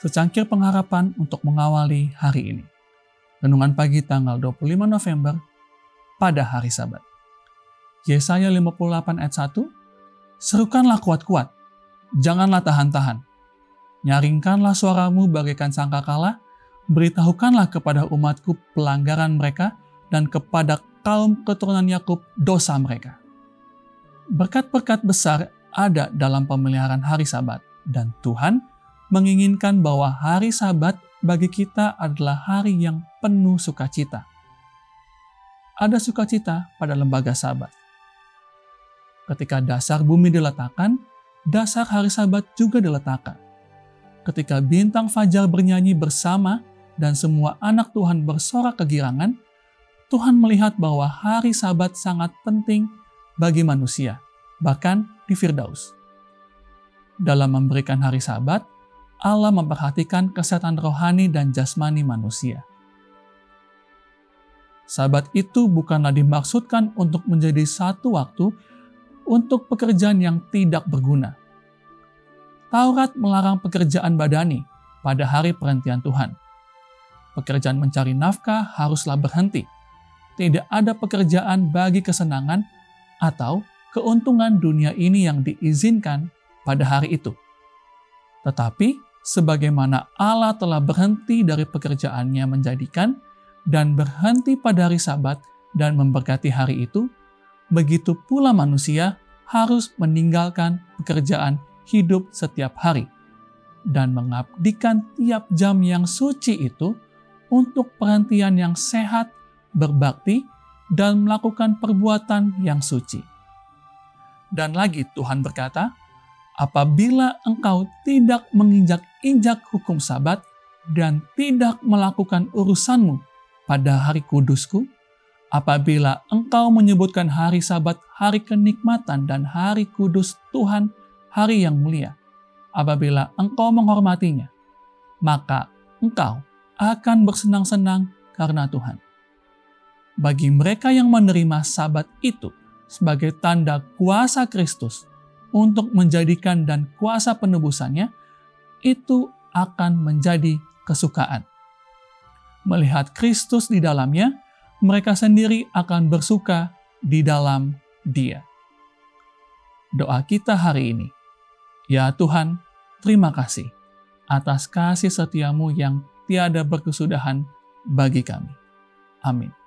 secangkir pengharapan untuk mengawali hari ini. Renungan pagi tanggal 25 November pada hari Sabat. Yesaya 58 ayat 1, Serukanlah kuat-kuat, janganlah tahan-tahan. Nyaringkanlah suaramu bagaikan sangkakala, beritahukanlah kepada umatku pelanggaran mereka dan kepada kaum keturunan Yakub dosa mereka. Berkat-berkat besar ada dalam pemeliharaan hari Sabat, dan Tuhan menginginkan bahwa hari Sabat bagi kita adalah hari yang penuh sukacita. Ada sukacita pada lembaga Sabat. Ketika dasar bumi diletakkan, dasar hari Sabat juga diletakkan. Ketika bintang fajar bernyanyi bersama dan semua anak Tuhan bersorak kegirangan, Tuhan melihat bahwa hari Sabat sangat penting bagi manusia, bahkan di Firdaus. Dalam memberikan hari Sabat, Allah memperhatikan kesehatan rohani dan jasmani manusia. Sabat itu bukanlah dimaksudkan untuk menjadi satu waktu untuk pekerjaan yang tidak berguna. Taurat melarang pekerjaan badani pada hari perhentian Tuhan. Pekerjaan mencari nafkah haruslah berhenti. Tidak ada pekerjaan bagi kesenangan atau keuntungan dunia ini yang diizinkan pada hari itu. Tetapi sebagaimana Allah telah berhenti dari pekerjaannya menjadikan dan berhenti pada hari Sabat dan memberkati hari itu, begitu pula manusia harus meninggalkan pekerjaan hidup setiap hari dan mengabdikan tiap jam yang suci itu untuk perhentian yang sehat, berbakti, dan melakukan perbuatan yang suci. Dan lagi Tuhan berkata, apabila engkau tidak menginjak-injak hukum sabat dan tidak melakukan urusanmu pada hari kudusku, apabila engkau menyebutkan hari sabat hari kenikmatan dan hari kudus Tuhan hari yang mulia, apabila engkau menghormatinya, maka engkau akan bersenang-senang karena Tuhan. Bagi mereka yang menerima sabat itu sebagai tanda kuasa Kristus, untuk menjadikan dan kuasa penebusannya, itu akan menjadi kesukaan. Melihat Kristus di dalamnya, mereka sendiri akan bersuka di dalam Dia. Doa kita hari ini, ya Tuhan, terima kasih atas kasih setiamu yang tiada berkesudahan bagi kami. Amin.